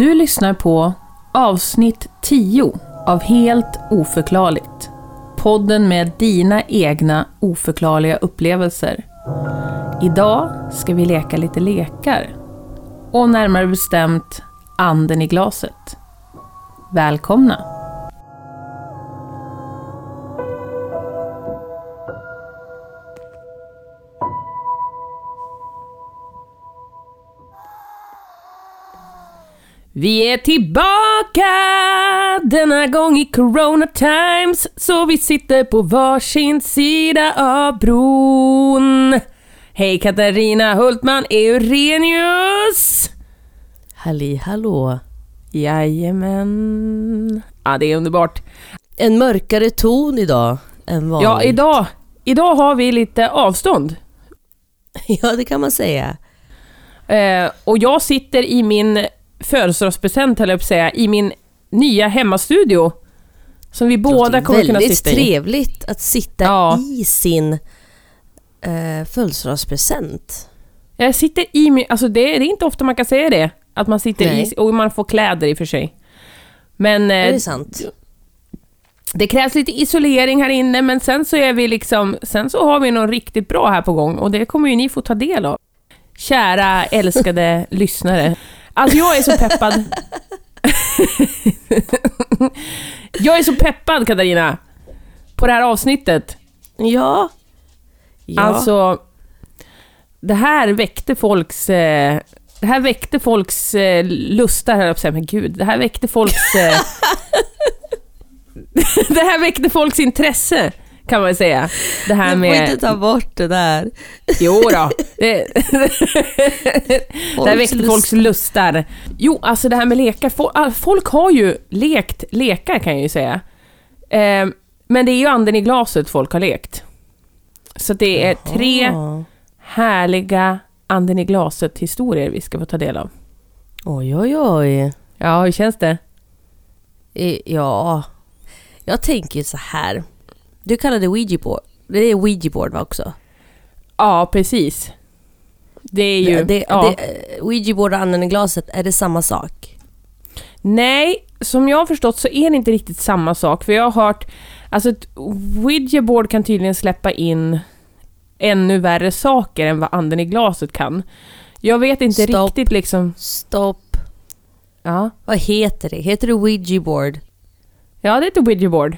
Du lyssnar på avsnitt 10 av Helt oförklarligt. Podden med dina egna oförklarliga upplevelser. Idag ska vi leka lite lekar. Och närmare bestämt anden i glaset. Välkomna! Vi är tillbaka denna gång i Corona Times så vi sitter på varsin sida av bron. Hej Katarina Hultman Eurenius! Halli hallå. Jajamän. Ja, det är underbart. En mörkare ton idag än vanligt. Ja, idag, idag har vi lite avstånd. Ja, det kan man säga. Eh, och jag sitter i min födelsedagspresent, höll jag på att säga, i min nya hemmastudio. Som vi båda kommer kunna Väldigt sitta i. trevligt att sitta Ja. i sin eh, födelsedagspresent. Jag sitter i min... Alltså det, det är inte ofta man kan säga det. Att man sitter Nej. i... Och man får kläder i och för sig. Men Är eh, det sant? det krävs lite isolering här inne, men sen så är vi liksom... Sen så har vi något riktigt bra här på gång och det kommer ju ni få ta del av. Kära älskade lyssnare. Alltså jag är så peppad. jag är så peppad Katarina. På det här avsnittet. Ja. ja. Alltså, det här väckte folks... Eh, det här väckte folks eh, lustar, höll jag. Men gud, det här väckte folks... Eh, det här väckte folks intresse, kan man säga. Det här du får med... inte ta bort det där. Jo då. Det, det här väckte folks lustar. Jo, alltså det här med lekar. Folk, ah, folk har ju lekt lekar, kan jag ju säga. Eh, men det är ju anden i glaset folk har lekt. Så det är tre härliga anden i glaset-historier vi ska få ta del av. Oj, oj, oj. Ja, hur känns det? Ja. Jag tänker så här. Du kallar det Ouija board. Det är Ouija board va också? Ja, precis. Det är ju... Det, det, ja. det, Ouija board och anden i glaset, är det samma sak? Nej, som jag har förstått så är det inte riktigt samma sak. För jag har hört... Alltså ett Ouija board kan tydligen släppa in ännu värre saker än vad anden i glaset kan. Jag vet inte Stopp. riktigt liksom... Stopp. Ja, Vad heter det? Heter det Ouija board? ja det är ett Ouija board.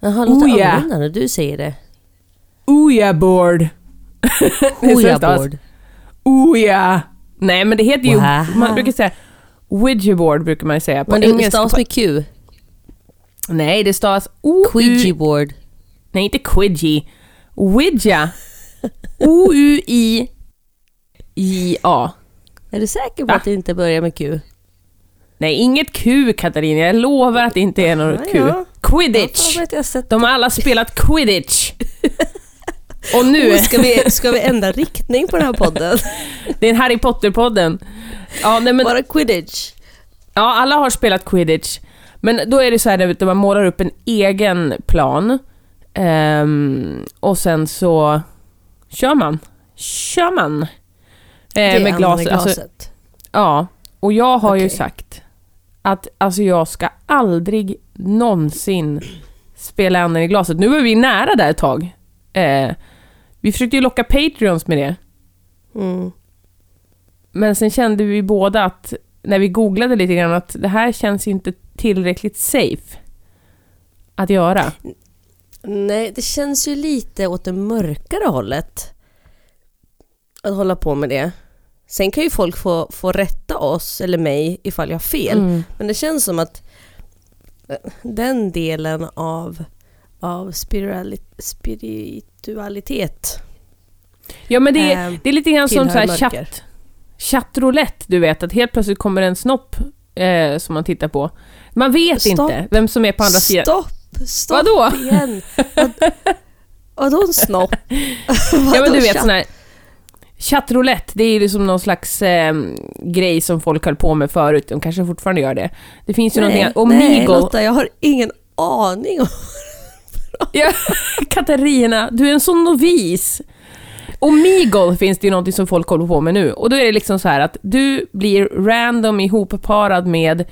Jaha, låter Oh, ja. annorlunda när du säger det. Board. Är så Ouija det stavas. board. Ouija. Nej, men det heter ju... Wow. Man brukar säga... Ouija board brukar man säga på Men det engelska. stavas med Q. Nej, det stavas o board. Nej, inte quidgy. Ouija. O-U-I-J-A. Är du säker på Va? att det inte börjar med Q? Nej, inget Q, Katarina. Jag lovar att det inte är något Ja, Q. ja. Quidditch. De har alla spelat quidditch. Och nu... Oh, ska, vi, ska vi ändra riktning på den här podden? Det är en Harry Potter-podden. Ja, nej, men, Bara quidditch? ja, alla har spelat quidditch. Men då är det så här att man målar upp en egen plan. Ehm, och sen så kör man. Kör man. Eh, med anden i glas, alltså, glaset. Ja, och jag har ju Okej. sagt att alltså jag ska aldrig någonsin spela anden i glaset. Nu var vi nära där ett tag. Eh, vi försökte ju locka Patreons med det. Mm. Men sen kände vi båda att när vi googlade lite grann att det här känns inte tillräckligt safe att göra. Nej, det känns ju lite åt det mörkare hållet. Att hålla på med det. Sen kan ju folk få, få rätta oss eller mig ifall jag har fel. Mm. Men det känns som att eh, den delen av, av spiritualitet Ja men det är, Ehm, det är lite grann som så här chatt, chattroulette, du vet att helt plötsligt kommer en snopp eh, som man tittar på. Man vet Stopp. inte vem som är på andra sidan. Stopp! Stopp Vadå? igen! Vad, vadå en snopp? Ja men du vet sån här Chattroulette, det är ju liksom någon slags eh, grej som folk höll på med förut. De kanske fortfarande gör det. Det finns ju Nej, någonting... Och nej. Lotta, jag har ingen aning om... Ja, Katarina, du är en sån novis. Och Meagle finns det ju någonting som folk håller på med nu. Och då är det liksom så här att du blir random ihopparad med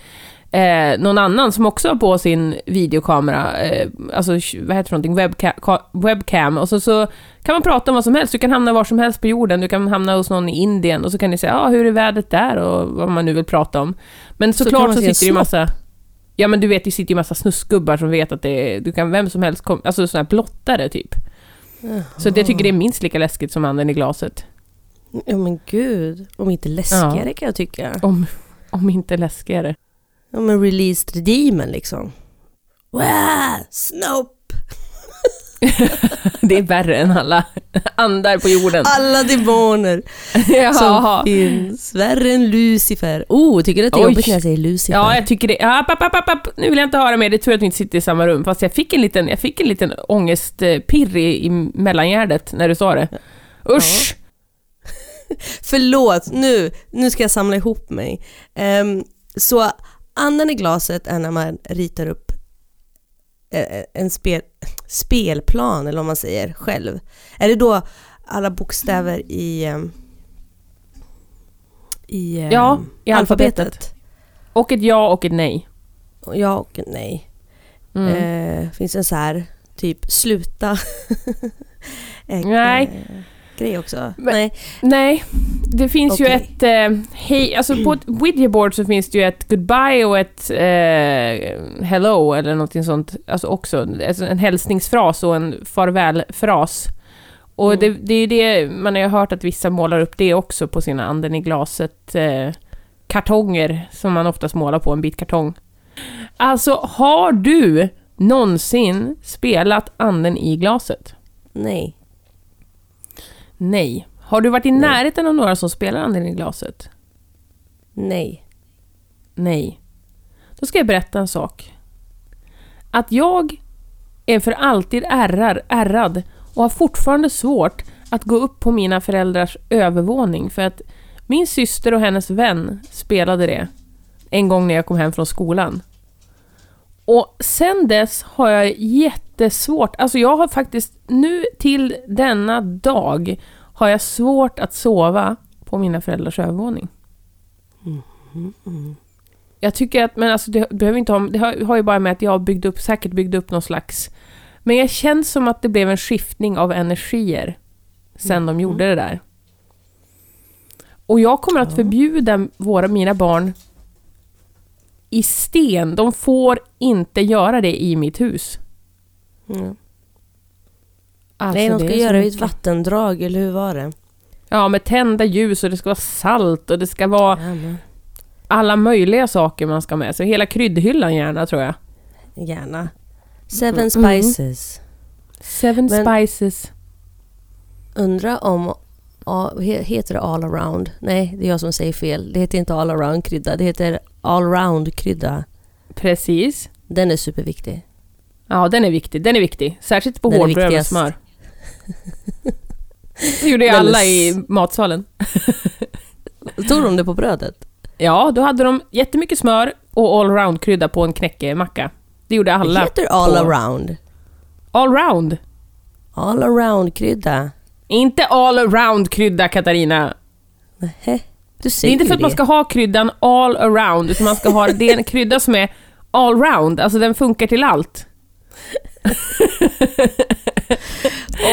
eh, någon annan som också har på sin videokamera, eh, alltså vad heter det någonting, webcam, webcam, och så, så kan man prata om vad som helst. Du kan hamna var som helst på jorden, du kan hamna hos någon i Indien och så kan ni säga, ja ah, hur är vädret där och vad man nu vill prata om. Men såklart så, så sitter det ju massa... Ja men du vet, det sitter ju massa snuskgubbar som vet att det är, du kan vem som helst, kom, alltså sådana här blottare typ. Jaha. Så jag tycker det är minst lika läskigt som anden i glaset. Ja men gud, om inte läskigare ja. kan jag tycka. Om, om inte läskigare. Ja men released demon liksom. Wow, Snope! det är värre än alla andar på jorden. Alla demoner som finns. Värre än Lucifer. Oh, tycker du att det är jobbigt när jag säger Lucifer? Ja, jag tycker det. App, app, app, app. Nu vill jag inte höra mer. Det är tur att vi inte sitter i samma rum. Fast jag fick en liten, jag fick en liten ångestpirr i, i mellangärdet när du sa det. Usch! Ja. Förlåt, nu, nu ska jag samla ihop mig. Um, så anden i glaset är när man ritar upp eh, eh, en spel, spelplan, eller vad man säger, själv. Är det då alla bokstäver i, ehm, i, ehm, ja, i alfabetet? alfabetet? Och ett ja och ett nej. Ja och ett nej. Mm. Eh, finns en så här, typ sluta. nej. Grej också? Men, nej. nej, det finns okay. ju ett... Eh, hej, alltså på ett Ouija så finns det ju ett goodbye och ett eh, hello eller någonting sånt. Alltså också alltså en hälsningsfras och en farvälfras. Och mm. det, det är ju det, man har ju hört att vissa målar upp det också på sina anden i glaset eh, kartonger som man oftast målar på en bit kartong. Alltså, har du någonsin spelat anden i glaset? Nej. Nej. Har du varit i Nej. närheten av några som spelar anden i glaset? Nej. Nej. Då ska jag berätta en sak. Att jag är för alltid ärrar, ärrad och har fortfarande svårt att gå upp på mina föräldrars övervåning för att min syster och hennes vän spelade det en gång när jag kom hem från skolan. Och sen dess har jag jättesvårt, alltså jag har faktiskt nu till denna dag har jag svårt att sova på mina föräldrars övervåning. Mm, mm, mm. Jag tycker att, men alltså det behöver inte ha, det har, har ju bara med att jag byggt upp, säkert byggt upp någon slags... Men jag känner som att det blev en skiftning av energier sen de gjorde det där. Och jag kommer att förbjuda våra, mina barn i sten. De får inte göra det i mitt hus. Mm. Alltså, Nej, de ska göra det i ett vattendrag, eller hur var det? Ja, med tända ljus och det ska vara salt och det ska vara ja, alla möjliga saker man ska ha med sig. Hela kryddhyllan gärna, tror jag. Gärna. Seven mm. spices. Mm. Seven Men, spices. Undra om... Heter det all around? Nej, det är jag som säger fel. Det heter inte all around krydda. Det heter all round krydda. Precis. Den är superviktig. Ja, den är viktig. Den är viktig. Särskilt på hårdbröd och smör. Det gjorde ju alla i matsalen. Tog de det på brödet? Ja, då hade de jättemycket smör och allround-krydda på en knäckemacka. Det gjorde alla. Det heter all-around? Allround. All-around-krydda? Inte all-around-krydda, Katarina. Nähä, du säger Det är inte för att man ska ha kryddan all around, utan man ska ha det en krydda som är allround, alltså den funkar till allt.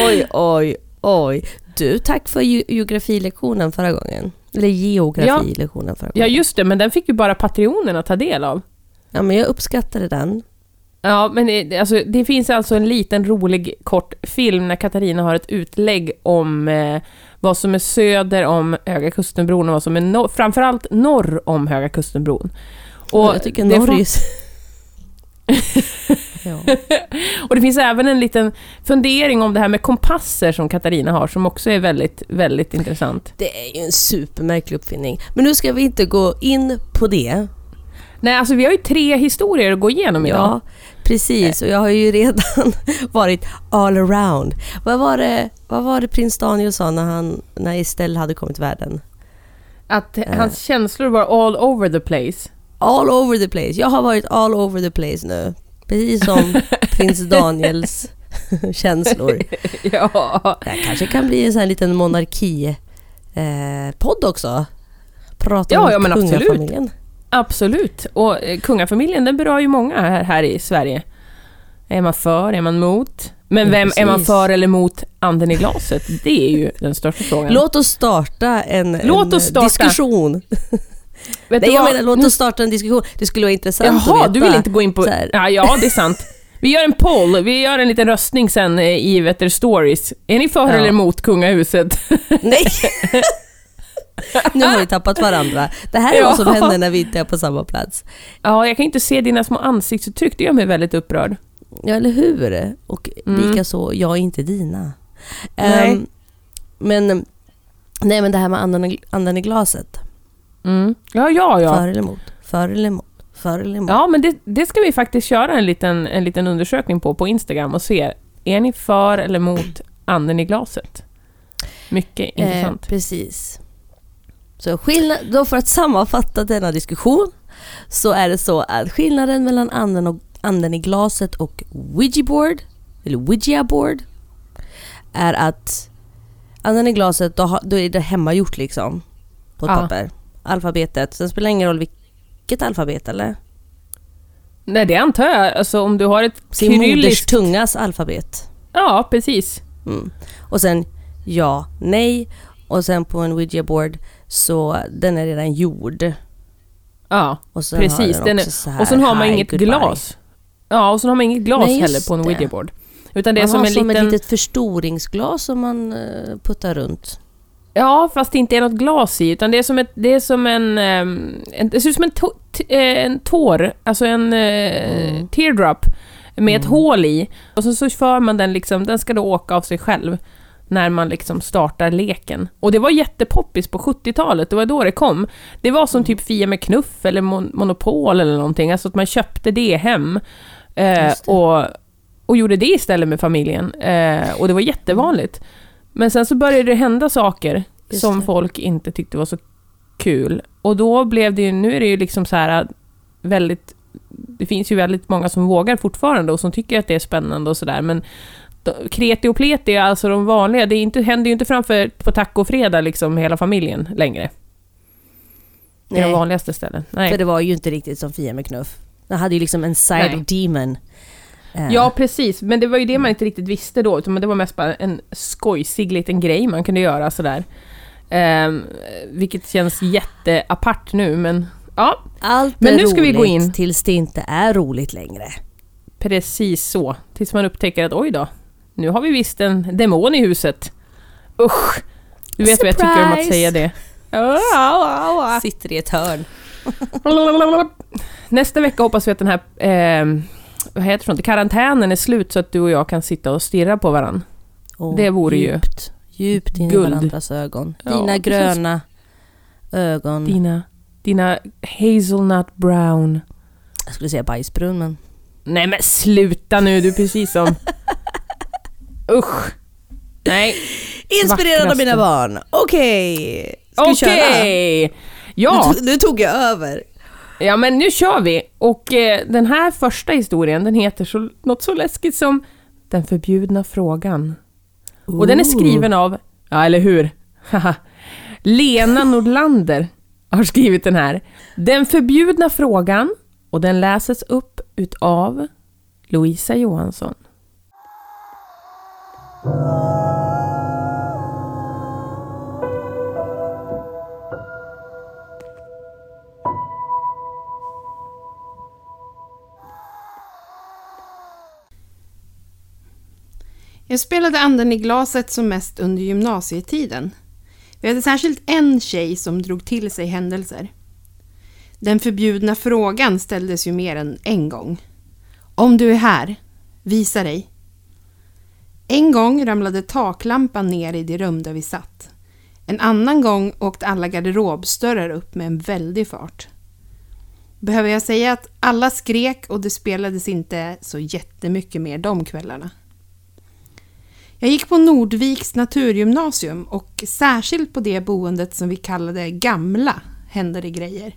oj, oj, oj. Du, tack för geografilektionen förra gången. Eller geografilektionen förra gången. Ja, just det, men den fick ju bara Patreonen att ta del av. Ja, men jag uppskattade den. Ja, men det, alltså, det finns alltså en liten rolig kort film när Katarina har ett utlägg om eh, vad som är söder om Höga Kustenbron och vad som är no framförallt norr om Höga Kustenbron. Och jag tycker norr är... och det finns även en liten fundering om det här med kompasser som Katarina har, som också är väldigt, väldigt intressant. Det är ju en supermärklig uppfinning. Men nu ska vi inte gå in på det. Nej, alltså vi har ju tre historier att gå igenom idag. Ja, precis. Och jag har ju redan varit all around. Vad var det, vad var det prins Daniel sa när, han, när Estelle hade kommit till världen? Att uh. hans känslor var all over the place. All over the place. Jag har varit all over the place nu. Precis som prins Daniels känslor. ja. Det här kanske kan bli en sån här liten monarki-podd också. Prata Ja, om ja, men kungafamiljen. Absolut. Och eh, kungafamiljen, den berör ju många här, här i Sverige. Är man för? Är man mot? Men vem är man precis. för eller mot anden i glaset? Det är ju den största frågan. Låt oss starta en, Låt en oss starta. diskussion. Vet Nej, jag menar, låt oss starta en diskussion. Det skulle vara intressant Jaha, att veta. du vill inte gå in på... Ja, ja, det är sant. Vi gör en poll, vi gör en liten röstning sen eh, i vet du, stories. Är ni för Ja. eller emot kungahuset? Nej! nu har vi tappat varandra. Det här är Ja. vad som händer när vi inte är på samma plats. Ja, jag kan inte se dina små ansiktsuttryck, det gör mig väldigt upprörd. Ja, eller hur? Och Mm. likaså, jag är inte dina. Nej. Ehm, men, nej, men det här med anden, i- anden i glaset. Mm. Ja, ja, ja. För eller emot? För eller emot? För eller emot? Ja, men det, det ska vi faktiskt köra en liten, en liten undersökning på, på Instagram och se. Är ni för eller emot anden i glaset? Mycket Eh, intressant. precis. Så skillnad, då för att sammanfatta denna diskussion så är det så att skillnaden mellan anden, och, anden i glaset och Ouija board, eller Ouija board, är att anden i glaset, då, då är det hemmagjort liksom. På ett Ja. papper. Alfabetet. Sen spelar det ingen roll vilket alfabet eller? Nej, det antar jag. Alltså om du har ett Sin kyrilliskt... tungas alfabet. Ja, precis. Mm. Och sen ja, nej. Och sen på en Ouija board så den är redan gjord. Ja, precis. den Den är, och sen har man inget goodbye. glas. Ja, och sen har man inget glas Nej, heller på en det. Ouija board. Utan det är man som har en som liten... ett litet förstoringsglas som man eh, puttar runt. Ja, fast det inte är något glas i, utan det är som, ett, det är som en, ehm, en... Det ser ut som en, to, eh, en tår, alltså en eh, Mm. teardrop med ett hål i. Och så, så för man den liksom, den ska då åka av sig själv när man liksom startar leken. Och det var jättepoppis på 70-talet, det var då det kom. Det var som typ Fia med knuff eller mon Monopol eller någonting, alltså att man köpte det hem. Eh, det. och, och gjorde det istället med familjen. Eh, och det var jättevanligt. Men sen så började det hända saker Just som det. folk inte tyckte var så kul. Och då blev det ju, nu är det ju liksom så här väldigt, det finns ju väldigt många som vågar fortfarande och som tycker att det är spännande och sådär, men kreti och pleti, alltså de vanliga, det inte, händer ju inte framför på tacofredag liksom hela familjen längre. Det är de vanligaste ställen. Nej. för det var ju inte riktigt som Fia med knuff. Den hade ju liksom en side Nej. of demon. Eh, Ja, precis. Men det var ju det man inte riktigt visste då, utan det var mest bara en skojsig liten grej man kunde göra sådär. Ehm, vilket känns jätteapart nu, men ja, Allt Men nu ska vi gå in. tills det inte är roligt längre. precis så. Tills man upptäcker att oj då, nu har vi visst en demon i huset. Usch! Du vet vad jag tycker om att Surprise! säga det. Sitter i ett hörn. Nästa vecka hoppas vi att den här ehm, vad heter det, karantänen är slut så att du och jag kan sitta och stirra på varandra. Och Det vore ju djupt, Djupt in i varandras ögon. Ja, Dina gröna ögon. Dina, dina hazelnut brown. Jag skulle säga bajsbrun men... Nej men sluta nu, du är precis som... Usch! Nej, Inspirerad av mina barn. Okej, ska vi köra? Ja, Nu, nu tog jag över. ja, men nu kör vi! Och eh, den här första historien, den heter så, något så läskigt som Den förbjudna frågan. Och den är skriven av, ja eller hur? Lena Nordlander har skrivit den här. Den förbjudna frågan och den läses upp utav Louisa Johansson. Jag spelade anden i glaset som mest under gymnasietiden. Vi hade särskilt en tjej som drog till sig händelser. Den förbjudna frågan ställdes ju mer än en gång. Om du är här, visa dig. En gång ramlade taklampan ner i det rum där vi satt. En annan gång åkte alla garderobsdörrar upp med en väldig fart. Behöver jag säga att alla skrek och det spelades inte så jättemycket mer de kvällarna. Jag gick på Nordviks naturgymnasium och särskilt på det boendet som vi kallade Gamla hände det grejer.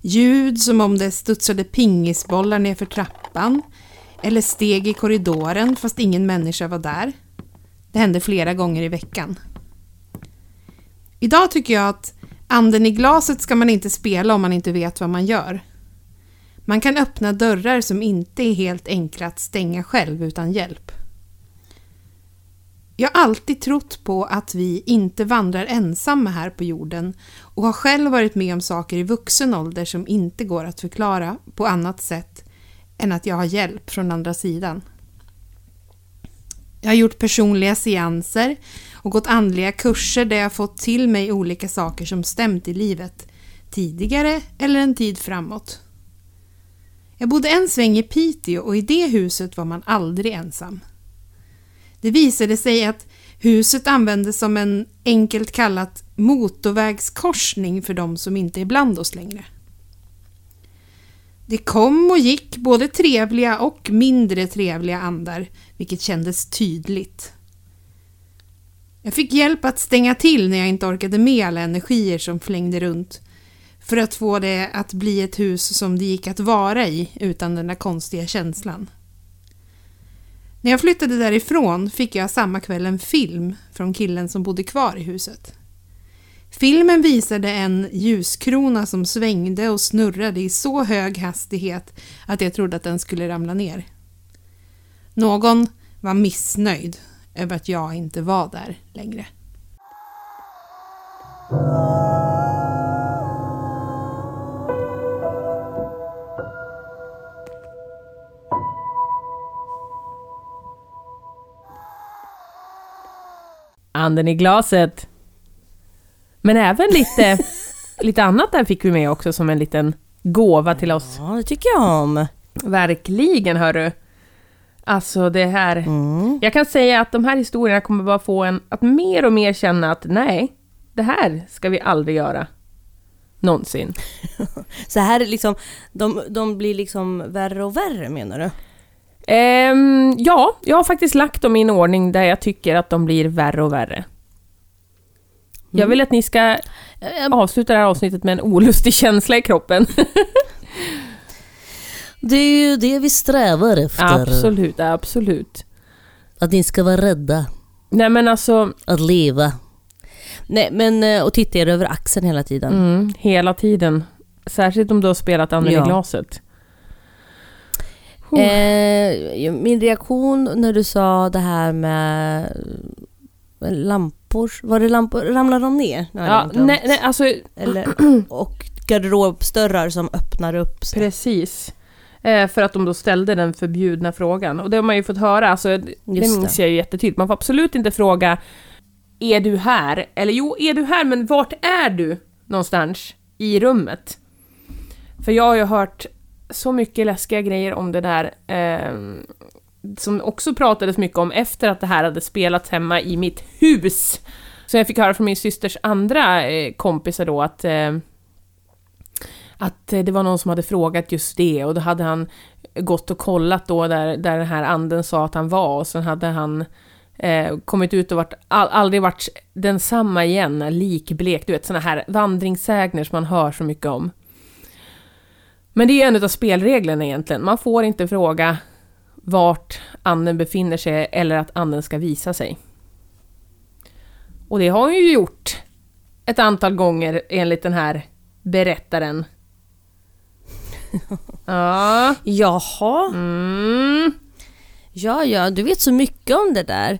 Ljud som om det studsade pingisbollar nerför trappan eller steg i korridoren fast ingen människa var där. Det hände flera gånger i veckan. Idag tycker jag att anden i glaset ska man inte spela om man inte vet vad man gör. Man kan öppna dörrar som inte är helt enkla att stänga själv utan hjälp. Jag har alltid trott på att vi inte vandrar ensamma här på jorden och har själv varit med om saker i vuxen ålder som inte går att förklara på annat sätt än att jag har hjälp från andra sidan. Jag har gjort personliga seanser och gått andliga kurser där jag fått till mig olika saker som stämt i livet tidigare eller en tid framåt. Jag bodde en sväng i Piteå och i det huset var man aldrig ensam. Det visade sig att huset användes som en enkelt kallat motorvägskorsning för de som inte är bland oss längre. Det kom och gick både trevliga och mindre trevliga andar, vilket kändes tydligt. Jag fick hjälp att stänga till när jag inte orkade med alla energier som flängde runt för att få det att bli ett hus som det gick att vara i utan den där konstiga känslan. När jag flyttade därifrån fick jag samma kväll en film från killen som bodde kvar i huset. Filmen visade en ljuskrona som svängde och snurrade i så hög hastighet att jag trodde att den skulle ramla ner. Någon var missnöjd över att jag inte var där längre. Anden i glaset. Men även lite, lite annat där fick vi med också som en liten gåva till oss. Ja, det tycker jag om. Verkligen hörru. Alltså det här... Mm. Jag kan säga att de här historierna kommer bara få en att mer och mer känna att nej, det här ska vi aldrig göra. Någonsin. Så här är liksom, de, de blir liksom värre och värre menar du? Ehm, ja, jag har faktiskt lagt dem i en ordning där jag tycker att de blir värre och värre. Jag Mm. vill att ni ska avsluta det här avsnittet med en olustig känsla i kroppen. Det är ju det vi strävar efter. absolut, absolut. Att ni ska vara rädda. Nej men alltså, Att leva. Nej men eh, och titta er över axeln hela tiden. mm, hela tiden. Särskilt om du har spelat anden Ja. i glaset. Eh, min reaktion när du sa det här med eh, lampor, var det lampor, ramlar de ner? Jag Ja, nej, nej, alltså Eller, och garderobsdörrar som öppnar upp sig. precis. Eh, för att de då ställde den förbjudna frågan. Och det har man ju fått höra, alltså, det Just minns det. jag ju jättetydligt. Man får absolut inte fråga Är du här? Eller jo, är du här, men vart är du någonstans i rummet? För jag har ju hört så mycket läskiga grejer om det där eh, som också pratades mycket om efter att det här hade spelats hemma i mitt hus. Så jag fick höra från min systers andra eh, kompisar då att eh, att eh, det var någon som hade frågat just det och då hade han gått och kollat då där, där den här anden sa att han var och sen hade han eh, kommit ut och varit, all, aldrig varit densamma igen, likblek, du vet såna här vandringssägner som man hör så mycket om. Men det är en av spelreglerna egentligen, man får inte fråga vart anden befinner sig eller att anden ska visa sig. Och det har hon ju gjort ett antal gånger enligt den här berättaren. Ja. Jaha, Mm. ja ja, du vet så mycket om det där.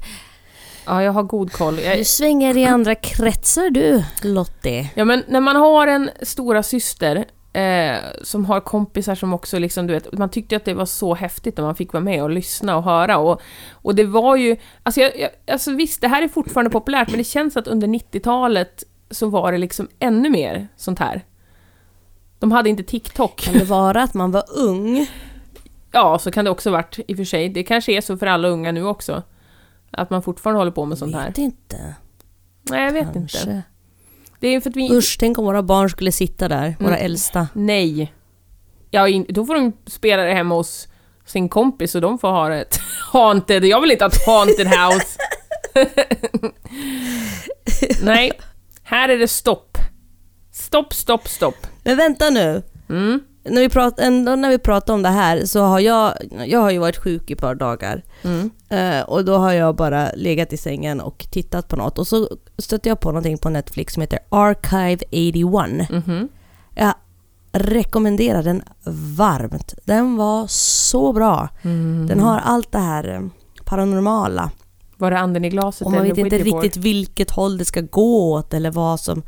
Ja, jag har god koll. Jag, Du svänger i andra kretsar du, Lottie. ja, men när man har en stora syster eh, som har kompisar som också liksom, du vet, man tyckte att det var så häftigt när man fick vara med och lyssna och höra och, och det var ju, alltså, jag, jag, alltså visst, det här är fortfarande populärt, men det känns att under 90-talet så var det liksom ännu mer sånt här. De hade inte TikTok. Kan det vara att man var ung? Ja, så kan det också varit i och för sig. Det kanske är så för alla unga nu också. Att man fortfarande håller på med sånt här. Vet inte. Nej, jag vet Kanske. inte. Det är för att vi... Usch, tänk om våra barn skulle sitta där, våra Mm. äldsta. Nej. Ja, då får de spela det hemma hos sin kompis och de får ha ett haunted. Jag vill inte ha ett haunted house. Nej, här är det stopp. Stopp, stopp, stopp. Men vänta nu. Mm. När vi, prat, ändå när vi pratar om det här så har jag, jag har ju varit sjuk i ett par dagar. Mm. Eh, och då har jag bara legat i sängen och tittat på något. Och så stötte jag på någonting på Netflix som heter Archive 81. Mhm. Jag rekommenderar den varmt. Den var så bra. Mm. Den har allt det här eh, paranormala. Var det anden i glaset Och man vet inte riktigt vilket håll det ska gå åt eller vad som...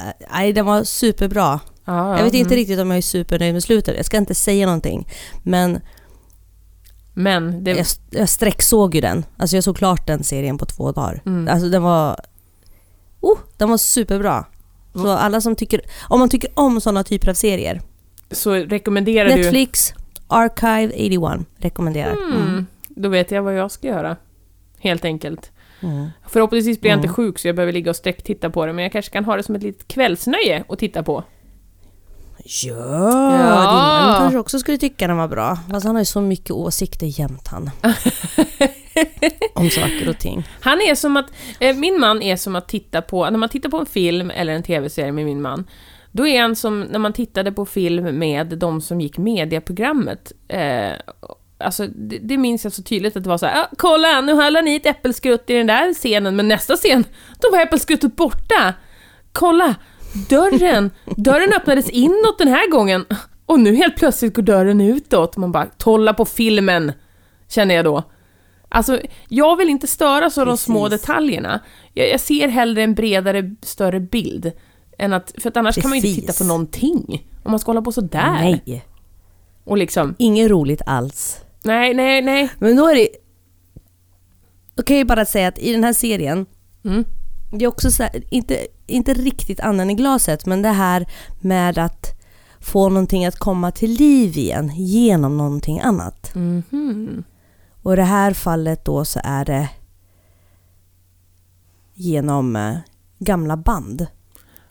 Eh, Nej, den var superbra. Ja, Jag vet inte mm. riktigt om jag är supernöjd med slutet. Jag ska inte säga någonting. Men Men det... jag, jag sträcksåg ju den. Alltså jag såg klart den serien på två dagar. Mm. Alltså den var... Oh, den var superbra. Så alla som tycker... Om man tycker om sådana typer av serier. Så rekommenderar du... Netflix, Archive 81. Rekommenderar. Mm. Då vet jag vad jag ska göra. Helt enkelt. Mm. Förhoppningsvis blir jag Mm. inte sjuk så jag behöver ligga och sträcktitta på det, men jag kanske kan ha det som ett litet kvällsnöje att titta på. Ja, Ja. din man kanske också skulle tycka den var bra. Fast han har ju så mycket åsikter jämt han. om saker och ting. Han är som att, eh, min man är som att titta på, när man tittar på en film eller en tv-serie med min man, då är han som när man tittade på film med de som gick mediaprogrammet. Eh, alltså, det, det minns jag så tydligt att det var så här, ah, kolla nu höll han i ett äppelskrutt i den där scenen, men nästa scen, då var äppelskruttet borta! Kolla! Dörren! Dörren öppnades inåt den här gången, och nu helt plötsligt går dörren utåt. Man bara, kolla på filmen! Känner jag då. Alltså, jag vill inte störas av de små Precis. detaljerna. Jag, jag ser hellre en bredare, större bild. Än att, för att annars kan man ju inte Precis. titta på någonting. Om man ska hålla på sådär. Nej, Och liksom, inget roligt alls. Nej, nej, nej. Men då är det... Då kan jag ju bara säga att i den här serien, Mm. det är också så här, inte, inte riktigt anden i glaset, men det här med att få någonting att komma till liv igen genom någonting annat. Mhm. Och i det här fallet då så är det genom eh, gamla band.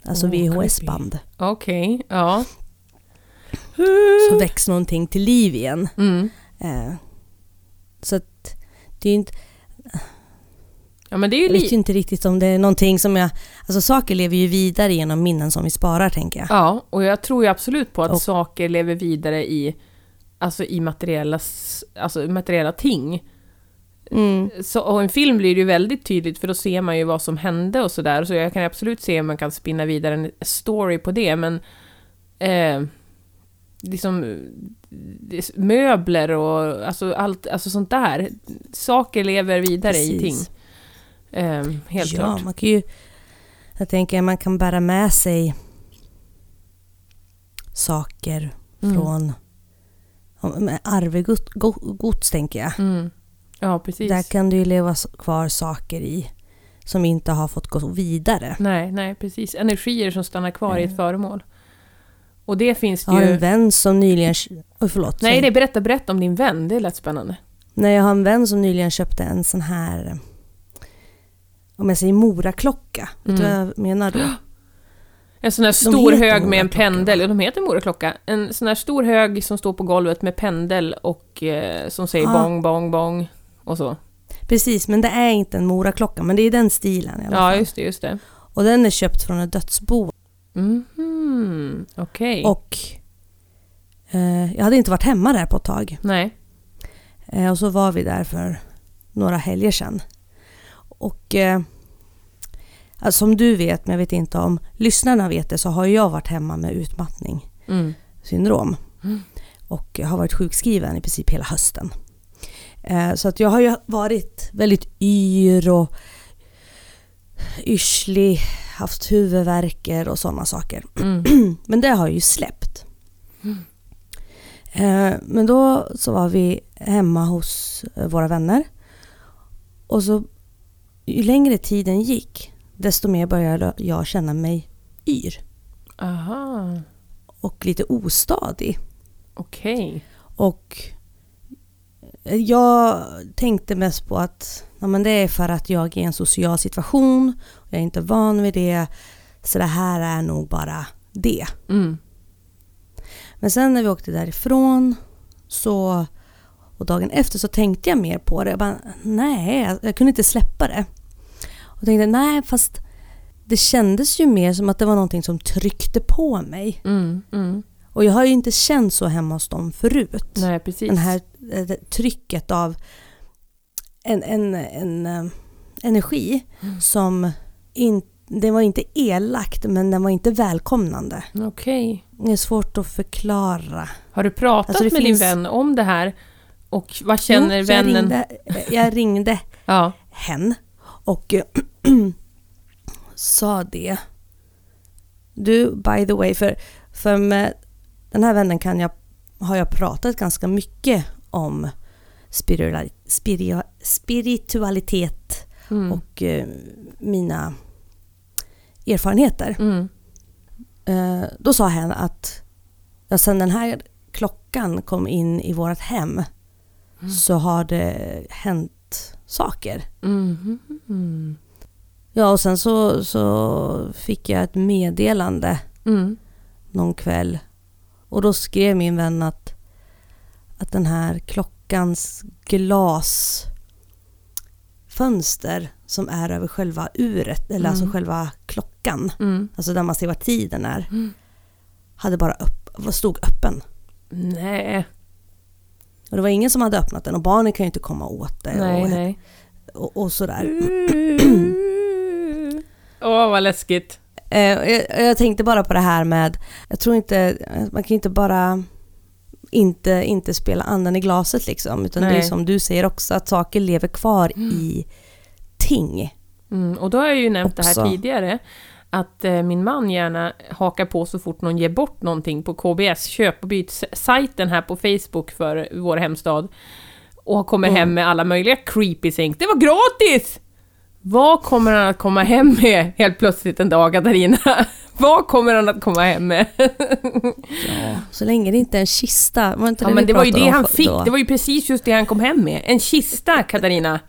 Alltså Åh, VHS-band. Okej, ja. Så väcks någonting till liv igen. Mm. Eh, så att det är ju inte, Ja, men det är ju jag vet ju inte riktigt om det är någonting som jag... Alltså saker lever ju vidare genom minnen som vi sparar tänker jag. Ja, och jag tror ju absolut på att Och- saker lever vidare i, alltså i materiella, alltså materiella ting. Mm. Så, och en film blir det ju väldigt tydligt för då ser man ju vad som hände och sådär. Så jag kan absolut se om man kan spinna vidare en story på det men eh, liksom det- möbler och alltså allt, alltså sånt där. Saker lever vidare i ting. Precis. Eh, helt ja, klart. man kan ju... Jag tänker man kan bära med sig saker Mm. från arvegods, go- gods tänker jag. Mm. Ja, precis. Där kan det ju leva kvar saker i som inte har fått gå vidare. Nej, nej, precis. Energier som stannar kvar i ett Mm. föremål. Och det finns Jag har ju... en vän som nyligen... Oj, förlåt. Nej, nej, berätta, berätta om din vän. Det lät spännande. Nej, jag har en vän som nyligen köpte en sån här... Om jag säger moraklocka. Vet du Mm. vad jag menar då? En sån här stor hög med en pendel. Ja, de heter moraklocka. En sån här stor hög som står på golvet med pendel och eh, som säger Ja. bong, bong, bong och så. Precis, men det är inte en moraklocka, men det är den stilen i alla Ja, fall. just det, just det. Och den är köpt från ett dödsbo. Mhm, okej. Och eh, jag hade inte varit hemma där på ett tag. Nej. Eh, och så var vi där för några helger sedan. Och eh, alltså, som du vet, men jag vet inte om lyssnarna vet det, så har jag varit hemma med utmattning Mm. syndrom. Mm. Och har varit sjukskriven i princip hela hösten. Eh, så att jag har ju varit väldigt yr och yrslig, haft huvudvärker och sådana saker. Mm. Men det har ju släppt. Eh, men då så var vi hemma hos eh, våra vänner. Och så ju längre tiden gick, desto mer började jag känna mig yr Aha, och lite ostadig. okej. Och jag tänkte mest på att ja, men det är för att jag är i en social situation. Jag är inte van vid det. Så det här är nog bara det. Mm. Men sen när vi åkte därifrån så, och dagen efter så tänkte jag mer på det. Jag bara, nej, jag, kunde inte släppa det. Och tänkte, nej, fast det kändes ju mer som att det var någonting som tryckte på mig. Mm. Mm. Och jag har ju inte känt så hemma hos dem förut. Nej, precis. Här eh, det trycket av en, en, en eh, energi Mm. som in, det var inte elakt men den var inte välkomnande. Okej. Det är svårt att förklara. Har du pratat Alltså, med finns- din vän om det här? Och vad känner Jo, så jag vännen? ringde, jag ringde Ja. hen och eh, sa det. Du, by the way, för, för med den här vännen kan jag, har jag pratat ganska mycket om spiritualitet Mm. och eh, mina erfarenheter. Mm. Eh, då sa hen att ja, sen den här klockan kom in i vårt hem så har det hänt saker. Mhm. Mm. Ja, och sen så, så fick jag ett meddelande Mm. någon kväll. Och då skrev min vän att, att den här klockans glasfönster som är över själva uret, eller alltså Mm. själva klockan, Mm. alltså där man ser vad tiden är, Mm. hade bara upp, stod öppen. Nej, Och det var ingen som hade öppnat den och barnen kan ju inte komma åt det nej, och, nej. och, och sådär. Åh, vad läskigt. Eh, jag, jag tänkte bara på det här med, jag tror inte, man kan inte bara inte, inte spela anden i glaset liksom, utan det är Nej. som du säger också, att saker lever kvar i ting. Mm. Och då har jag ju nämnt det Också. här tidigare, att eh, min man gärna hakar på så fort någon ger bort någonting på KBS köp och byt-sajten här på Facebook för vår hemstad. Och kommer Mm. hem med alla möjliga creepy things. Det var gratis! Vad kommer han att komma hem med helt plötsligt en dag, Katarina? Vad kommer han att komma hem med? Så länge det inte är en kista. Var inte Ja det men det var ju det han fick, då? det var ju precis just det han kom hem med. En kista, Katarina.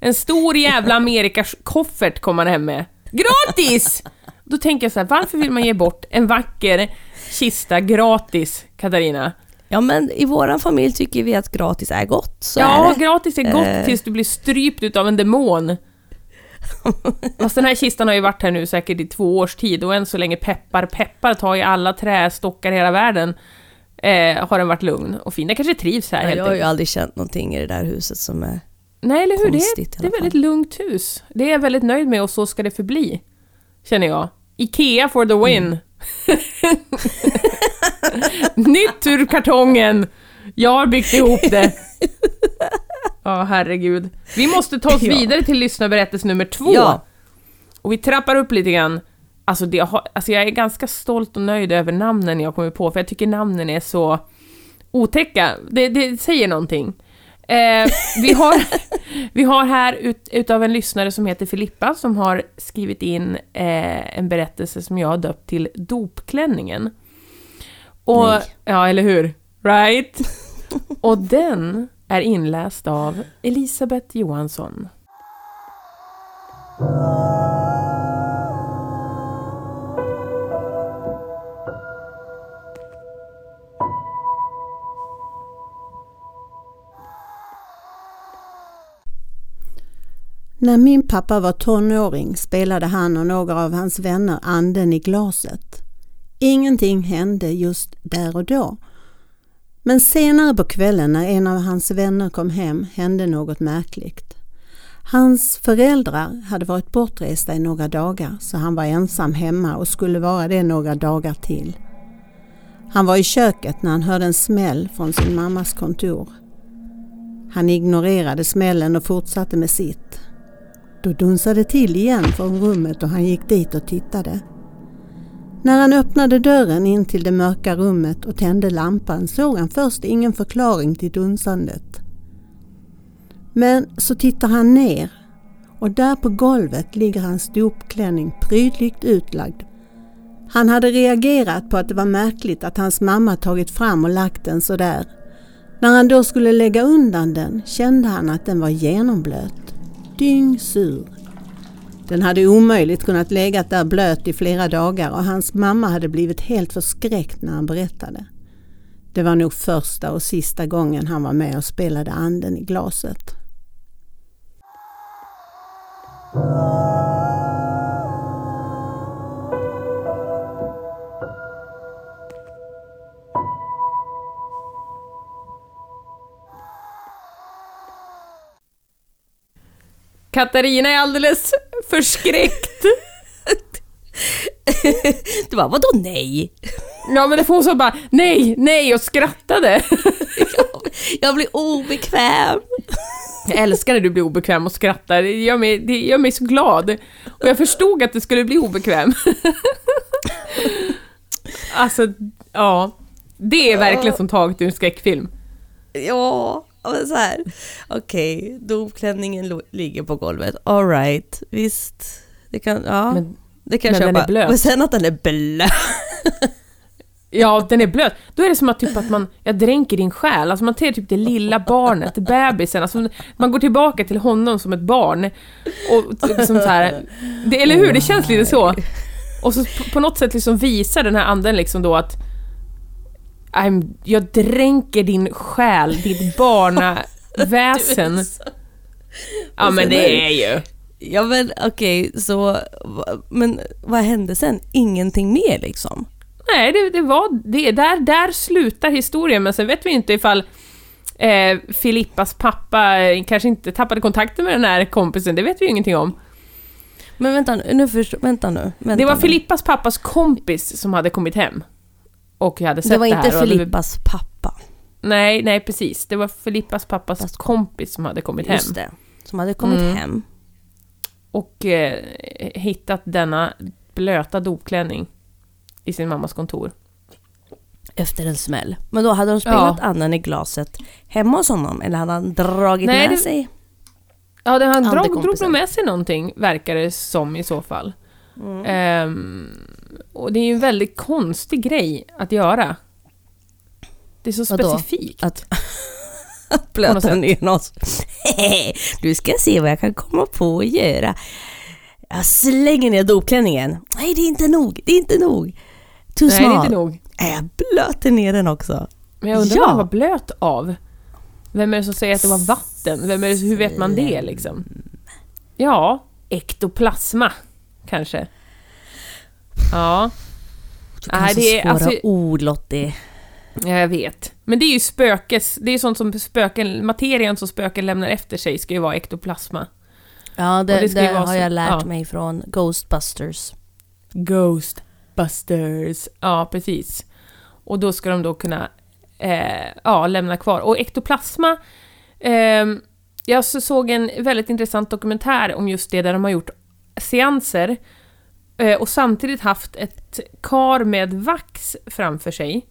En stor jävla Amerikakoffert kom han hem med. Gratis! Då tänker jag så här, varför vill man ge bort en vacker kista gratis, Katarina? Ja men i våran familj tycker vi att gratis är gott, så ja, är gratis är gott Eh. tills du blir strypt utav en demon. Fast den här kistan har ju varit här nu säkert i två års tid och än så länge peppar peppar tar ju alla trästockar i hela världen. Eh, har den varit lugn och fin. Den kanske trivs här Ja, helt jag har ju aldrig känt någonting i det där huset som är... Nej, eller hur? Det är, Konstigt i det är alla väldigt lugnt hus. Det är jag väldigt nöjd med och så ska det förbli. Känner jag. IKEA for the win. Nytt ur kartongen! Jag har byggt ihop det. Ja, herregud. Vi måste ta oss Ja. vidare till lyssnarberättelse nummer två. Ja. Och vi trappar upp lite grann. Alltså, det alltså jag är ganska stolt och nöjd över namnen jag kommer på, för jag tycker namnen är så otäcka. Det, det säger någonting. Eh, vi, har, vi har här ut, utav en lyssnare som heter Filippa som har skrivit in eh, en berättelse som jag har döpt till Dopklänningen. Och, Nej. ja, eller hur? Right? Och den är inläst av Elisabeth Johansson. När min pappa var tonåring spelade han och några av hans vänner anden i glaset. Ingenting hände just där och då. Men senare på kvällen när en av hans vänner kom hem hände något märkligt. Hans föräldrar hade varit bortresta i några dagar så han var ensam hemma och skulle vara det några dagar till. Han var i köket när han hörde en smäll från sin mammas kontor. Han ignorerade smällen och fortsatte med sitt. Då dunsade det till igen från rummet och han gick dit och tittade. När han öppnade dörren in till det mörka rummet och tände lampan såg han först ingen förklaring till dunsandet. Men så tittar han ner och där på golvet ligger hans dopklänning prydligt utlagd. Han hade reagerat på att det var märkligt att hans mamma tagit fram och lagt den så där. När han då skulle lägga undan den kände han att den var genomblöt. Dyngsur. Den hade omöjligt kunnat legat där blöt i flera dagar och hans mamma hade blivit helt förskräckt när han berättade. Det var nog första och sista gången han var med och spelade anden i glaset. Katarina är alldeles förskräckt. Du bara, vadå nej? Ja men det får hon så bara nej, nej och skrattade. Jag blir obekväm. Jag älskar när du blir obekväm och skrattar, det gör mig, det gör mig så glad. Och jag förstod att det skulle bli obekväm. Alltså, ja. Det är verkligen som taget ur en skräckfilm. Ja, men så här. Okej, dopklänningen ligger på golvet. All right, visst. Det kan, ja. Men, det kan jag den köpa. är blöt. Men sen att den är blöt. ja, den är blöt. Då är det som att, typ att man, jag dränker din själ. Alltså man ser typ det lilla barnet, bebisen. Alltså man går tillbaka till honom som ett barn. Och liksom så här, det, eller hur? Det känns lite så. Och så på, på något sätt liksom visar den här anden liksom då att I'm, jag dränker din själ, ditt barnaväsen. Ja men det är ju... Ja men okej, så... va- Men vad hände sen? Ingenting mer liksom? Nej, det, det var det. Där, där slutar historien, men sen vet vi inte ifall eh, Filippas pappa eh, kanske inte tappade kontakten med den här kompisen, det vet vi ju ingenting om. Men vänta nu, nu förstår, vänta nu. Vänta Det var nu. Filippas pappas kompis som hade kommit hem. Och hade sett Det var det inte här. och hade- Filippas pappa. Nej, nej precis. Det var Filippas pappas Fast- kompis som hade kommit hem. Just det. Som hade kommit Mm. hem. Och eh, hittat denna blöta dopklänning i sin mammas kontor. Efter en smäll. Men då hade de spelat Ja. anden i glaset hemma hos honom eller hade han dragit Nej, med det- sig? Ja, det, han drog, drog nog med sig någonting, verkar det som i så fall. Mm. Ehm, och det är ju en väldigt konstig grej att göra. Det är så Vadå? specifikt. Att något blöta ner oss. du ska se vad jag kan komma på att göra. Jag slänger ner dopklänningen. Nej, det är inte nog. Det är inte nog. Too Nej, det är inte nog. Nej, Jag blöter ner den också. Men jag undrar Ja. vad den var blöt av. Vem är det som säger att det var vatten? Vem är det, hur vet man det liksom? Ja, ektoplasma, kanske. Ja, Du kan Nej, så det är- svåra alltså- ord Lottie. ja, jag vet. Men det är ju spökes... Det är sånt som spöken... Materien som spöken lämnar efter sig ska ju vara ektoplasma. Ja, det, det ju det har så- jag lärt ja. mig från Ghostbusters. Ghostbusters. Ja, precis. Och då ska de då kunna eh, ja, lämna kvar. Och ektoplasma... ehm, jag så- såg en väldigt intressant dokumentär om just det, där de har gjort seanser eh, och samtidigt haft ett kar med vax framför sig.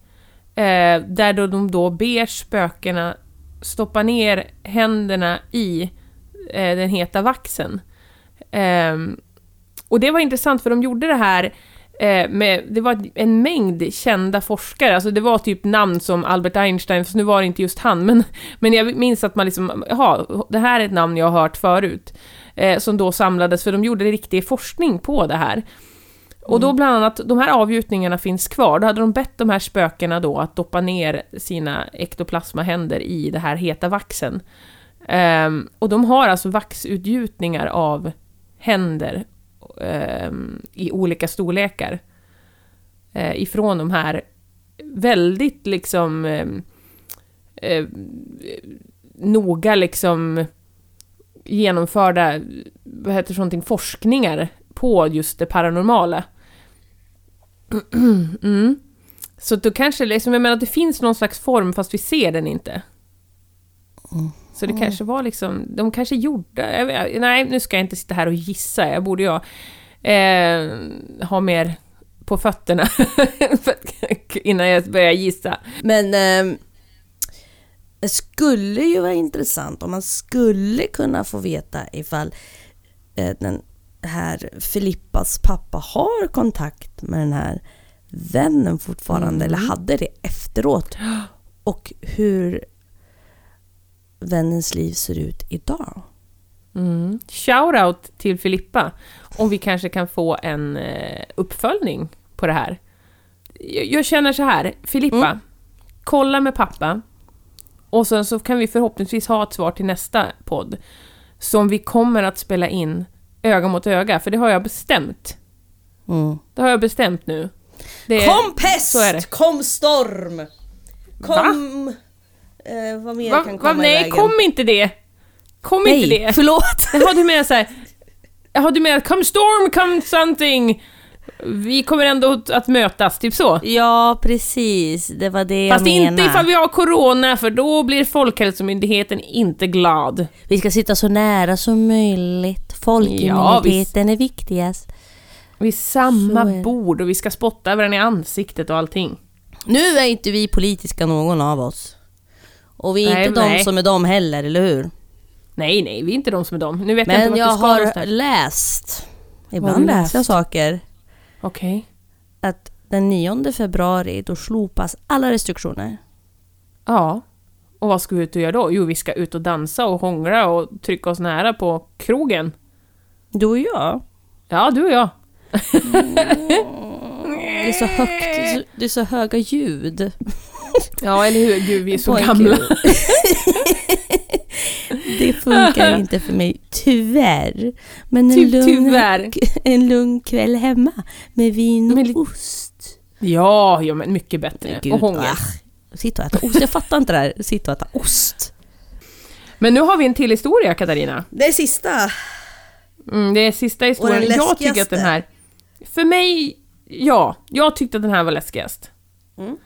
Eh, där då de då ber spökena stoppa ner händerna i eh, den heta vaxen. Ehm, och det var intressant för de gjorde det här eh, med, det var en mängd kända forskare, alltså det var typ namn som Albert Einstein, fast nu var det inte just han, men, men jag minns att man liksom, jaha, det här är ett namn jag har hört förut, eh, som då samlades, för de gjorde riktig forskning på det här. Och då bland annat, de här avgjutningarna finns kvar, då hade de bett de här spökena då att doppa ner sina ektoplasmahänder i det här heta vaxen. Ehm, och de har alltså vaxutgjutningar av händer ehm, i olika storlekar. Eh, ifrån de här väldigt liksom ehm, eh, noga liksom genomförda, vad heter det, någonting, forskningar på just det paranormala. Mm. Så då kanske, liksom, jag menar att det finns någon slags form fast vi ser den inte. Så det kanske var liksom, de kanske gjorde, vet- nej nu ska jag inte sitta här och gissa, jag borde jag eh, ha mer på fötterna innan jag börjar gissa. Men ehm, det skulle ju vara intressant om man skulle kunna få veta ifall eh, den här Filippas pappa har kontakt med den här vännen fortfarande eller hade det efteråt. Och hur vännens liv ser ut idag. Mm. Shoutout till Filippa, om vi kanske kan få en eh, uppföljning på det här. Jag, känner så här, Filippa, kolla med pappa, och sen så kan vi förhoppningsvis ha ett svar till nästa podd, som vi kommer att spela in öga mot öga, för det har jag bestämt. Mm. Det har jag bestämt nu. Det, Kom pest! Kom storm! Kom... Eh, vad mer Va, kan va, komma i nej, vägen? kom inte det! Kom inte Nej, det! förlåt. Jaha, du menar såhär... Jaha, du menar come storm, come something! Vi kommer ändå att- mötas, typ så. Ja, precis. Det var det Fast jag menade. inte ifall vi har corona, för då blir Folkhälsomyndigheten inte glad. Vi ska sitta så nära som möjligt. Folkimmuniteten är viktigast. Vid samma bord och vi ska spotta varandra i ansiktet och allting. Nu är inte vi politiska någon av oss. Och vi är Nej, inte de nej. som är de heller, eller hur? Nej, nej, vi är inte de som är de. Nu vet jag inte Men vart jag du ska har någonstans. läst, ibland läser jag saker, Okej. att den 9 februari då slopas alla restriktioner. Ja. Och vad ska vi ut och göra då? Jo, vi ska ut och dansa och hångla och trycka oss nära på krogen. Du och jag. Ja, du och jag. Det är så högt, det är så, höga ljud. Ja, eller hur? Gud, vi är så en gamla. det funkar inte för mig, tyvärr. Men en, Ty- lugn, tyvärr. en lugn kväll hemma med vin och Med ost. Ja, ja, men mycket bättre. Gud, och hångel. ah. Sitta och äta ost, jag fattar inte det här. Sitta och äta ost. Men nu har vi en till historia, Katarina. Det är sista. Mm, det är sista historien. Jag tycker att den här... För mig, ja. Jag tyckte att den här var läskigast. Mm.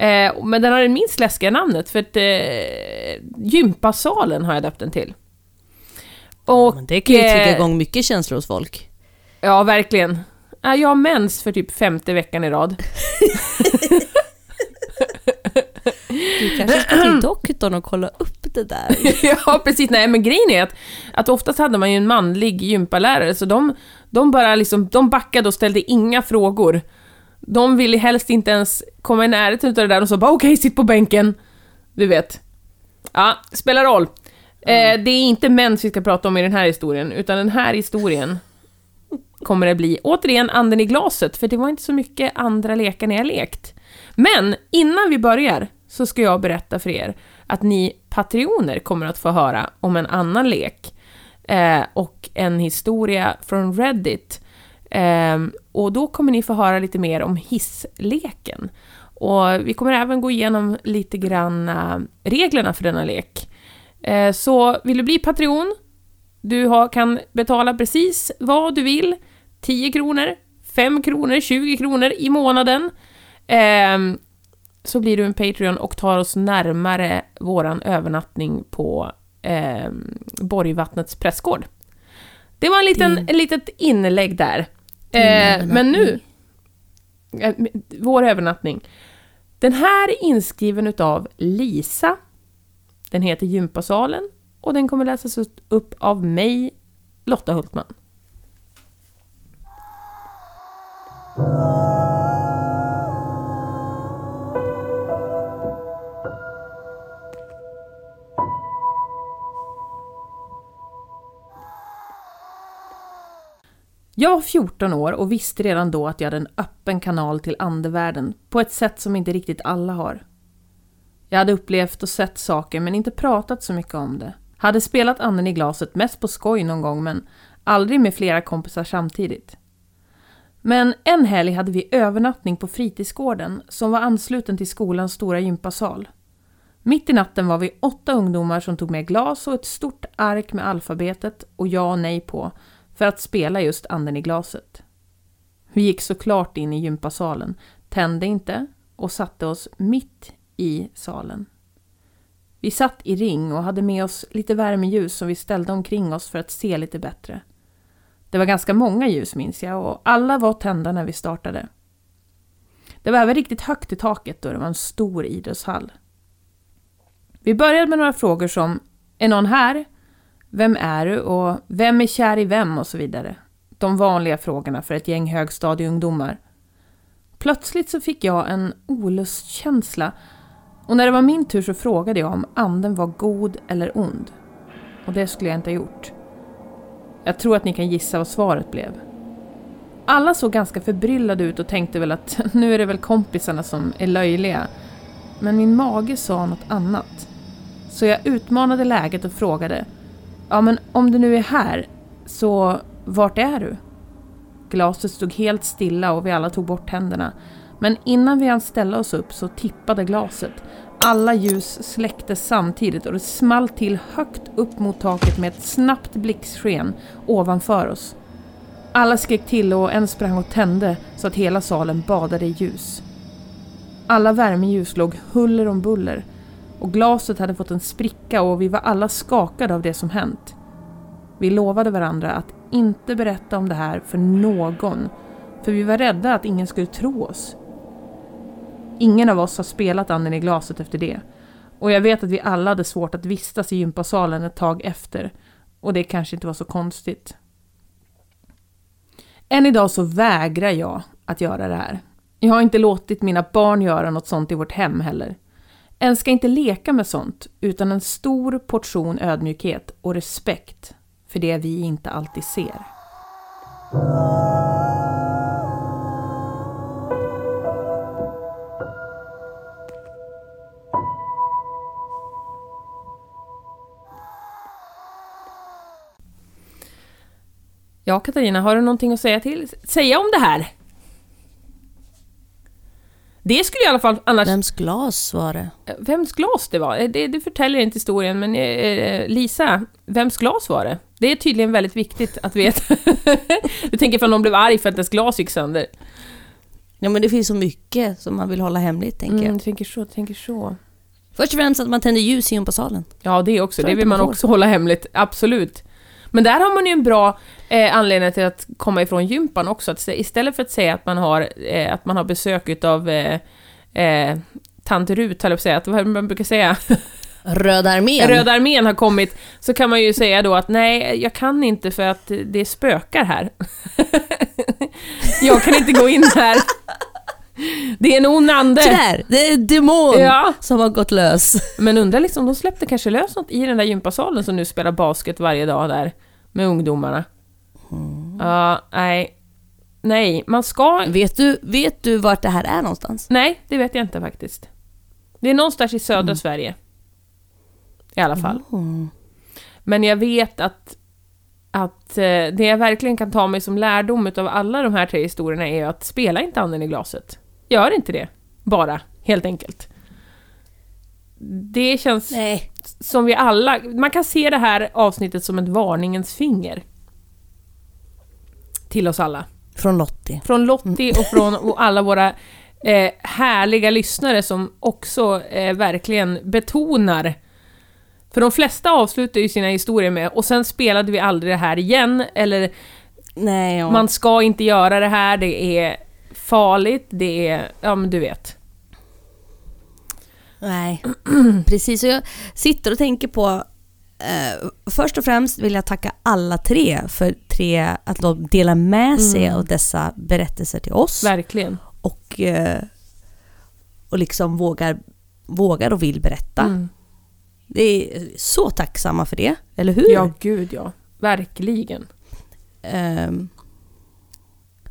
Eh, men den har det minst läskiga namnet, för att eh, gympasalen har jag döpt den till. Och, Men det kan ju trigga eh, igång mycket känslor hos folk. Ja, verkligen. Ja, Jag har mens för typ femte veckan i rad. Du kanske ska till doktorn och kolla upp det där. ja, precis. Nej, men grejen är att, att oftast hade man ju en manlig gympalärare, så de, de bara liksom, de backade och ställde inga frågor. De ville helst inte ens komma i närheten av det där, de sa bara okej, sitt på bänken. Du vet. Ja, spelar roll. Eh, det är inte mens vi ska prata om i den här historien, utan den här historien kommer det bli, återigen, anden i glaset, för det var inte så mycket andra lekar ni har lekt. Men innan vi börjar så ska jag berätta för er att ni patrioner kommer att få höra om en annan lek eh, och en historia från Reddit. Eh, och då kommer ni få höra lite mer om hissleken. Och vi kommer även gå igenom lite grann eh, reglerna för denna lek. Eh, så vill du bli Patreon, du har, kan betala precis vad du vill. 10 kronor, 5 kronor, 20 kronor i månaden. Ehm, så blir du en Patreon och tar oss närmare våran övernattning på ehm, Borgvattnets prästgård. Det var en liten, Din- en litet inlägg där. Eh, men nu, eh, vår övernattning. Den här är inskriven utav Lisa. Den heter Gympasalen och den kommer läsas upp av mig, Lotta Hultman. Jag var 14 år och visste redan då att jag hade en öppen kanal till andevärlden på ett sätt som inte riktigt alla har. Jag hade upplevt och sett saker men inte pratat så mycket om det. Hade spelat anden i glaset mest på skoj någon gång men aldrig med flera kompisar samtidigt. Men en helg hade vi övernattning på fritidsgården som var ansluten till skolans stora gympasal. Mitt i natten var vi åtta ungdomar som tog med glas och ett stort ark med alfabetet och ja och nej på för att spela just anden i glaset. Vi gick såklart in i gympasalen, tände inte och satte oss mitt i salen. Vi satt i ring och hade med oss lite värmeljus som vi ställde omkring oss för att se lite bättre. Det var ganska många ljus minns jag och alla var tända när vi startade. Det var även riktigt högt i taket då det var en stor idrottshall. Vi började med några frågor som Är någon här? Vem är du? Och vem är kär i vem? Och så vidare. De vanliga frågorna för ett gäng högstadieungdomar. Plötsligt så fick jag en olustkänsla och när det var min tur så frågade jag om anden var god eller ond. Och det skulle jag inte ha gjort. Jag tror att ni kan gissa vad svaret blev. Alla såg ganska förbryllade ut och tänkte väl att nu är det väl kompisarna som är löjliga. Men min mage sa något annat. Så jag utmanade läget och frågade Ja men om du nu är här, så vart är du? Glaset stod helt stilla och vi alla tog bort händerna. Men innan vi hann ställa oss upp så tippade glaset. Alla ljus släcktes samtidigt och det small till högt upp mot taket med ett snabbt blixtsken ovanför oss. Alla skrek till och en sprang och tände så att hela salen badade i ljus. Alla värmeljus låg huller om buller och glaset hade fått en spricka och vi var alla skakade av det som hänt. Vi lovade varandra att inte berätta om det här för någon, för vi var rädda att ingen skulle tro oss. Ingen av oss har spelat anden i glaset efter det. Och jag vet att vi alla hade svårt att vistas i gympasalen ett tag efter. Och det kanske inte var så konstigt. Än idag så vägrar jag att göra det här. Jag har inte låtit mina barn göra något sånt i vårt hem heller. En ska inte leka med sånt, utan en stor portion ödmjukhet och respekt för det vi inte alltid ser. Ja, Katarina, har du någonting att säga till? Säga om det här? Det skulle i alla fall annars... Vems glas var det? Vems glas det var? Det, det förtäljer inte historien, men eh, Lisa, vems glas var det? Det är tydligen väldigt viktigt att veta. du tänker ifall någon blev arg för att dess glas gick sönder? Ja men det finns så mycket som man vill hålla hemligt tänker Mm, jag. jag tänker så, tänker så. Först och främst att man tänder ljus i gympasalen. Ja, det också. För Det vill man får. också hålla hemligt, absolut. Men där har man ju en bra eh, anledning till att komma ifrån gympan också. Att istället för att säga att man har, eh, att man har besök utav eh, eh, tant Rut, höll jag på att säga, att, vad man brukar säga, Röda armén. Röda armén har kommit, så kan man ju säga då att nej, jag kan inte för att det spökar här. jag kan inte gå in här. Det är en ond ande. Där! Det är en demon Ja. som har gått lös. Men undrar liksom, de släppte kanske lös något i den där gympasalen som nu spelar basket varje dag där med ungdomarna. Ja, nej. Nej, man ska... Vet du, vet du vart det här är någonstans? Nej, det vet jag inte faktiskt. Det är någonstans i södra Mm. Sverige. I alla fall. Mm. Men jag vet att, att eh, det jag verkligen kan ta mig som lärdom av alla de här tre historierna är att spela inte anden i glaset. Gör inte det. Bara, helt enkelt. Det känns Nej. som vi alla... Man kan se det här avsnittet som ett varningens finger. Till oss alla. Från Lottie. Från Lottie och från och alla våra eh, härliga lyssnare som också eh, verkligen betonar för de flesta avslutar ju sina historier med och sen spelade vi aldrig det här igen eller Nej, ja. man ska inte göra det här, det är farligt, det är... Ja men du vet. Nej, precis. Och jag sitter och tänker på... Eh, först och främst vill jag tacka alla tre för tre, att de delar med sig Mm. av dessa berättelser till oss. Verkligen. Och, eh, och liksom vågar, vågar och vill berätta. Mm. Det är så tacksamma för det, eller hur? Ja, gud ja. Verkligen. Ehm,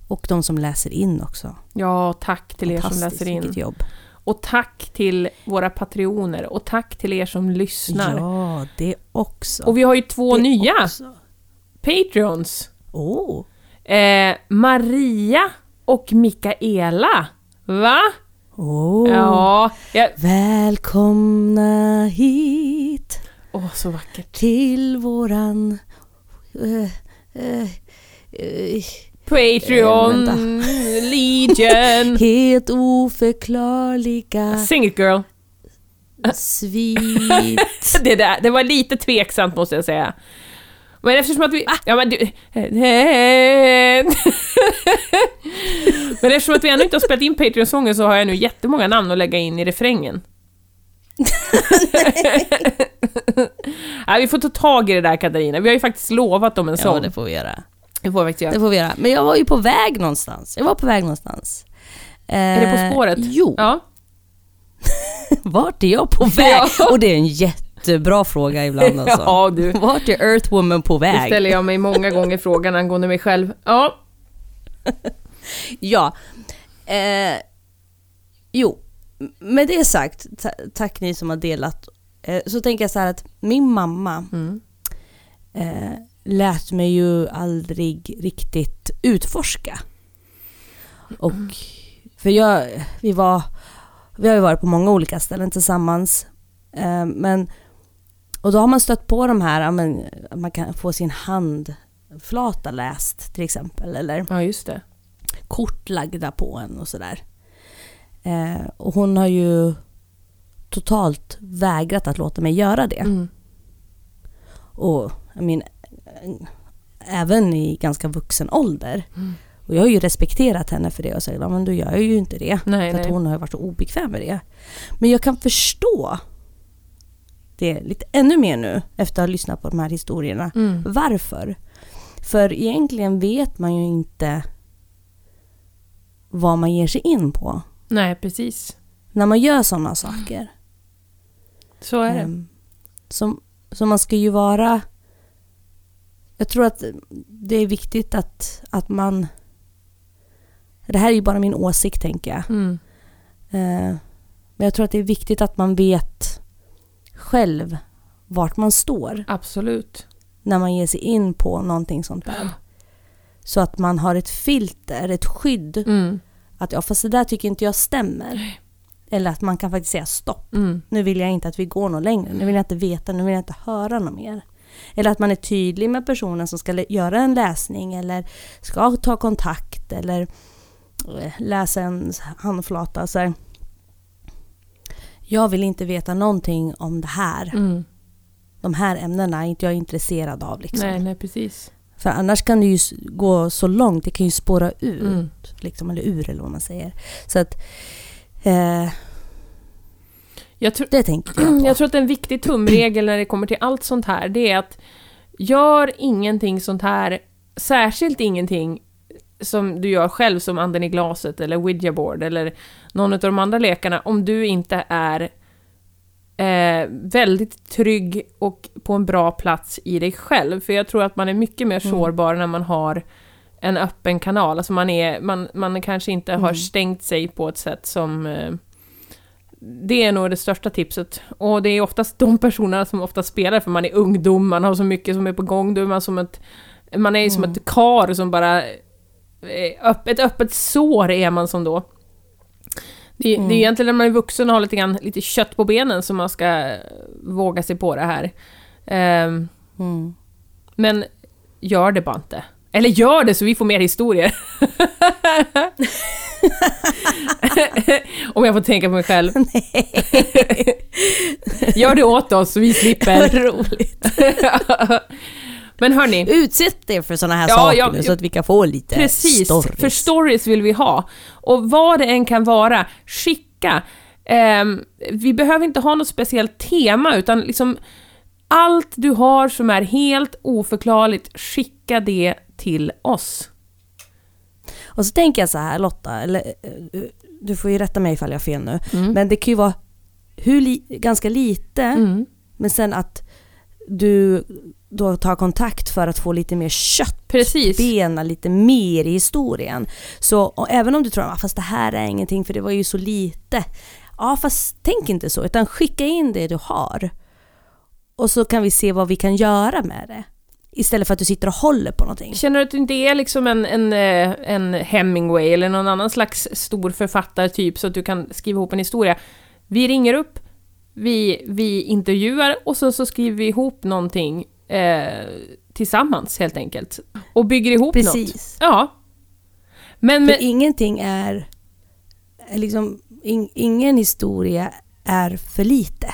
och de som läser in också. Ja, tack till er som läser in. jobb. Och tack till våra patrioner och tack till er som lyssnar. Ja, det också. Och vi har ju två Det nya också. Patreons. Åh, Eh, Maria och Mikaela. Va? åh. Ja. ja. Välkomna hit Åh, så vackert. till våran... eh, eh, eh, Patreon, Eh, Legion. helt oförklarliga Sing it girl. svit. Det, där, det var lite tveksamt måste jag säga. Men eftersom att vi... Ja, men, du, men eftersom att vi ännu inte har spelat in Patreon-sången så har jag nu jättemånga namn att lägga in i refrängen. ja, vi får ta tag i det där Katarina. Vi har ju faktiskt lovat dem en sång. Ja, det får vi göra. Det får vi faktiskt göra. Det får vi göra. Men jag var ju på väg någonstans. Jag var på väg någonstans. Är det På spåret? Jo, Ja. vart är jag på väg? Ja. Och det är en jättebra fråga ibland alltså. ja, du. Vart är Earthwoman på Det väg? ställer jag mig många gånger frågan angående mig själv. Ja, Ja. Eh, jo, med det sagt, ta- tack ni som har delat. Eh, så tänker jag så här att min mamma Mm. eh, lät mig ju aldrig riktigt utforska. Och för jag, vi var Vi har ju varit på många olika ställen tillsammans. Eh, men, och då har man stött på de här, men, man kan få sin handflata läst till exempel. Eller Ja, just det. kort lagda på en och sådär. Eh, och hon har ju totalt vägrat att låta mig göra det. Mm. Och mean, eh, även i ganska vuxen ålder. Mm. Och jag har ju respekterat henne för det och sagt, men då gör jag ju inte det. Nej, för att nej. hon har varit så obekväm med det. Men jag kan förstå det lite ännu mer nu efter att ha lyssnat på de här historierna. Mm. Varför? För egentligen vet man ju inte vad man ger sig in på Nej, precis. när man gör sådana saker. Så är det. Ehm, Så, så man ska ju vara... Jag tror att det är viktigt att, att man... Det här är ju bara min åsikt tänker jag. Mm. Eh, Men jag tror att det är viktigt att man vet själv vart man står Absolut. när man ger sig in på någonting sånt där. Så att man har ett filter, ett skydd. Mm. Att ja, fast det där tycker inte jag stämmer. Eller att man kan faktiskt säga stopp. Mm. Nu vill jag inte att vi går något längre. Nu vill jag inte veta, nu vill jag inte höra något mer. Eller att man är tydlig med personen som ska göra en läsning eller ska ta kontakt eller eh, läsa en handflata. Så här. Jag vill inte veta någonting om det här. Mm. De här ämnena är inte jag intresserad av. Liksom. Nej, nej, precis. För annars kan det ju gå så långt, det kan ju spåra ut. Mm. Liksom, eller ur eller vad man säger. Så att eh, Jag tror, det tänkte jag på. Jag tror att en viktig tumregel när det kommer till allt sånt här, det är att gör ingenting sånt här, särskilt ingenting som du gör själv som anden i glaset eller Ouija board eller någon av de andra lekarna om du inte är eh, väldigt trygg och på en bra plats i dig själv. För jag tror att man är mycket mer Mm. sårbar när man har en öppen kanal. Alltså man, är, man, man kanske inte har Mm. stängt sig på ett sätt som eh, det är nog det största tipset. Och det är oftast de personerna som ofta spelar, för man är ungdom, man har så mycket som är på gång, då är man som ett... Man är ju som Mm. ett kar som bara... eh, Öpp, ett öppet sår är man som då. Det, Mm. det är egentligen när man är vuxen och har lite, grann, lite kött på benen som man ska våga sig på det här. Ehm, Mm. men gör det bara inte. Eller gör det så vi får mer historier. Om jag får tänka på mig själv. gör det åt oss så vi slipper. Vad roligt. Men hörni, Utsätt er för sådana här Ja, saker ja, nu så att vi kan få lite precis. stories. För stories vill vi ha. Och vad det än kan vara, skicka. Ehm, vi behöver inte ha något speciellt tema, utan liksom allt du har som är helt oförklarligt, skicka det till oss. Och så tänker jag så här Lotta, eller eh, du får ju rätta mig ifall jag har fel nu. Mm. Men det kan ju vara hur li- ganska lite, Mm. men sen att du då tar kontakt för att få lite mer kött Precis. bena lite mer i historien. Så även om du tror att fast det här är ingenting för det var ju så lite. Ja fast tänk inte så utan skicka in det du har. Och så kan vi se vad vi kan göra med det. Istället för att du sitter och håller på någonting. Känner du att du inte är liksom en, en, eh, en Hemingway eller någon annan slags stor författartyp så att du kan skriva ihop en historia? Vi ringer upp, vi, vi intervjuar och så, så skriver vi ihop någonting eh, tillsammans helt enkelt. Och bygger ihop något. Precis. Ja. Men, För men ingenting är, liksom, in, ingen historia är för lite.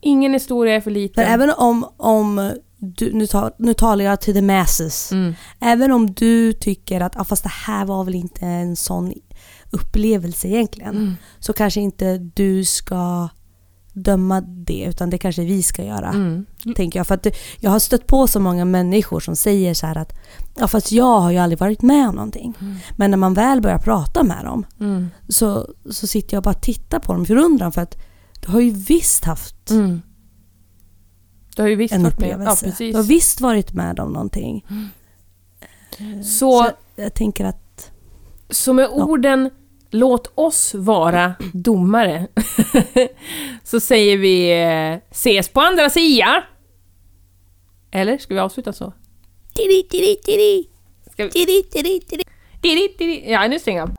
ingen historia är för För liten. även om, om du, nu, tar, nu talar jag till the masses. Mm. Även om du tycker att ah, fast det här var väl inte en sån upplevelse egentligen. Mm. Så kanske inte du ska döma det utan det kanske vi ska göra. Mm. Tänker jag. För att jag har stött på så många människor som säger så här att ja fast jag har ju aldrig varit med om någonting. Men när man väl börjar prata med dem Mm. så, så sitter jag och bara tittar på dem i förundran för att du har ju visst haft Mm. Du har ju visst en varit med. Ja, precis. du har visst varit med om någonting. Så, Så jag tänker att Så med orden Låt oss vara domare så säger vi eh, ses på andra sidan. Eller ska vi avsluta så? Tiri, tiri, tiri. Ska vi... Tiri, tiri, tiri. Didi, didi. Ja, nu stänger jag.